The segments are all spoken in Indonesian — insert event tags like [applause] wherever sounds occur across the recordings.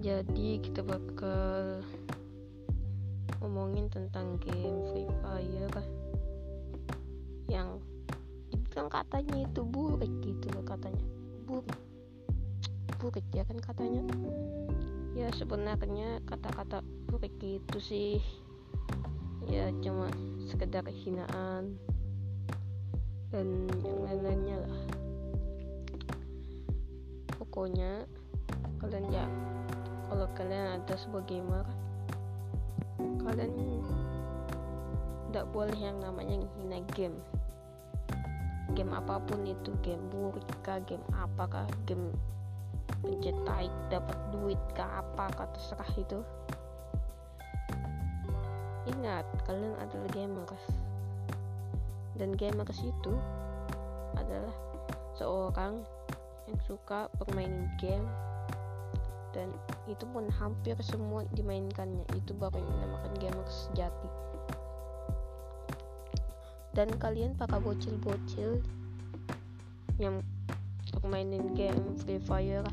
jadi kita bakal ngomongin tentang game Free Fire yang kan katanya itu buruk gitu loh katanya. Buruk buruk ya kan katanya? Ya sebenarnya kata-kata buruk itu sih. Ya cuma sekedar hinaan dan yang lain-lainnya lah. Pokoknya kalian ya kalau kalian ada sebuah gamer kalian tidak boleh yang namanya hina game. Game apa pun itu game buruk kah game apakah game pencet dapat duit kah apa terserah itu. Ingat kalian adalah gamers. Dan gamers itu adalah seorang yang suka bermain game dan itu pun hampir semua dimainkannya. Itu baru yang dinamakan gamers sejati. Dan kalian para bocil-bocil yang bermainin game Free Fire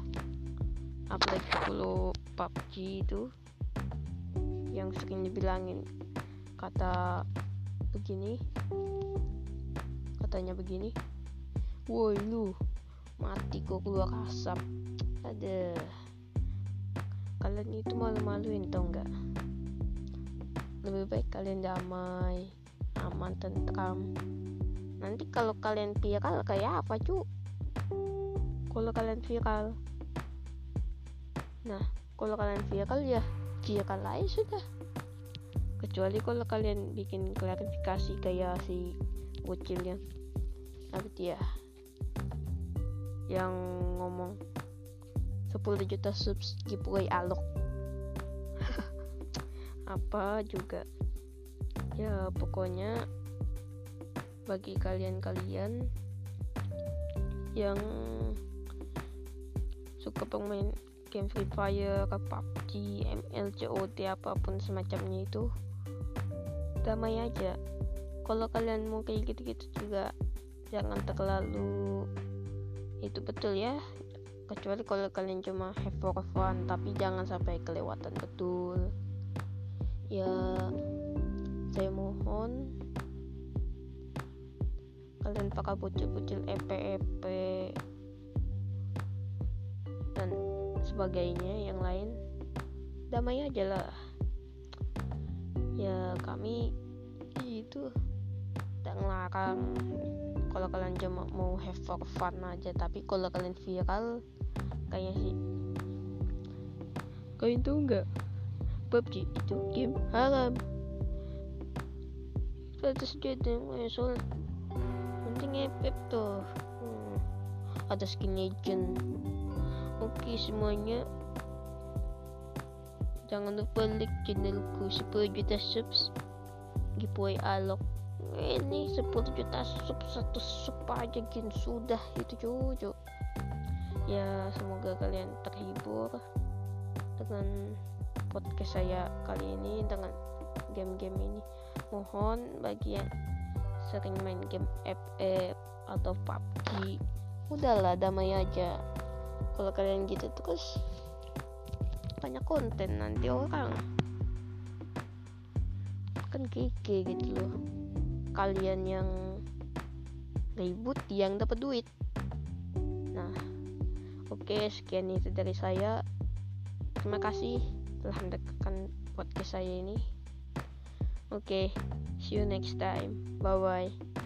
apalagi kalau PUBG itu yang sering dibilangin. Kata begini. Katanya begini. Woi lu mati kok keluar asap ada kalian itu malu-maluin tau nggak? Lebih baik kalian damai aman tentram. Nanti kalau kalian viral kayak apa cu? Kalau kalian viral. Nah kalau kalian viral ya viral aja sudah. Kecuali kalau kalian bikin klarifikasi kayak si bocilnya. Apa dia yang ngomong 10 juta subs giveaway alok. [laughs] Apa juga? Ya pokoknya bagi kalian-kalian yang suka pemain game Free Fire, PUBG, ML, COD apa pun semacamnya itu damai aja. Kalau kalian mau kayak gitu-gitu juga jangan terlalu itu betul ya kecuali kalau kalian cuma have for fun tapi jangan sampai kelewatan betul. Ya saya mohon kalian pakai bocil-bocil EP-EP dan sebagainya. Yang lain damai aja lah. Ya kami itu tidak ngelarang kalau kalian cuma mau have for fun aja tapi kalau kalian viral kayak sih. Kalian tahu nggak? PUBG itu game haram. Itu saja soal penting FF tuh. Hmm. ada skin legend. Oke semuanya. Jangan lupa like channelku 10 juta subs. Giveaway alok ini 10 juta sub satu sub aja gin sudah itu cucu ya semoga kalian terhibur dengan podcast saya kali ini dengan game-game ini. Mohon bagi yang sering main game FF atau PUBG udahlah damai aja. Kalau kalian gitu terus banyak konten nanti orang. Kan keke gitu loh kalian yang ribut yang dapat duit. Nah oke okay, sekian itu dari saya. Terima kasih telah mendengarkan podcast saya ini. Oke okay, see you next time. Bye bye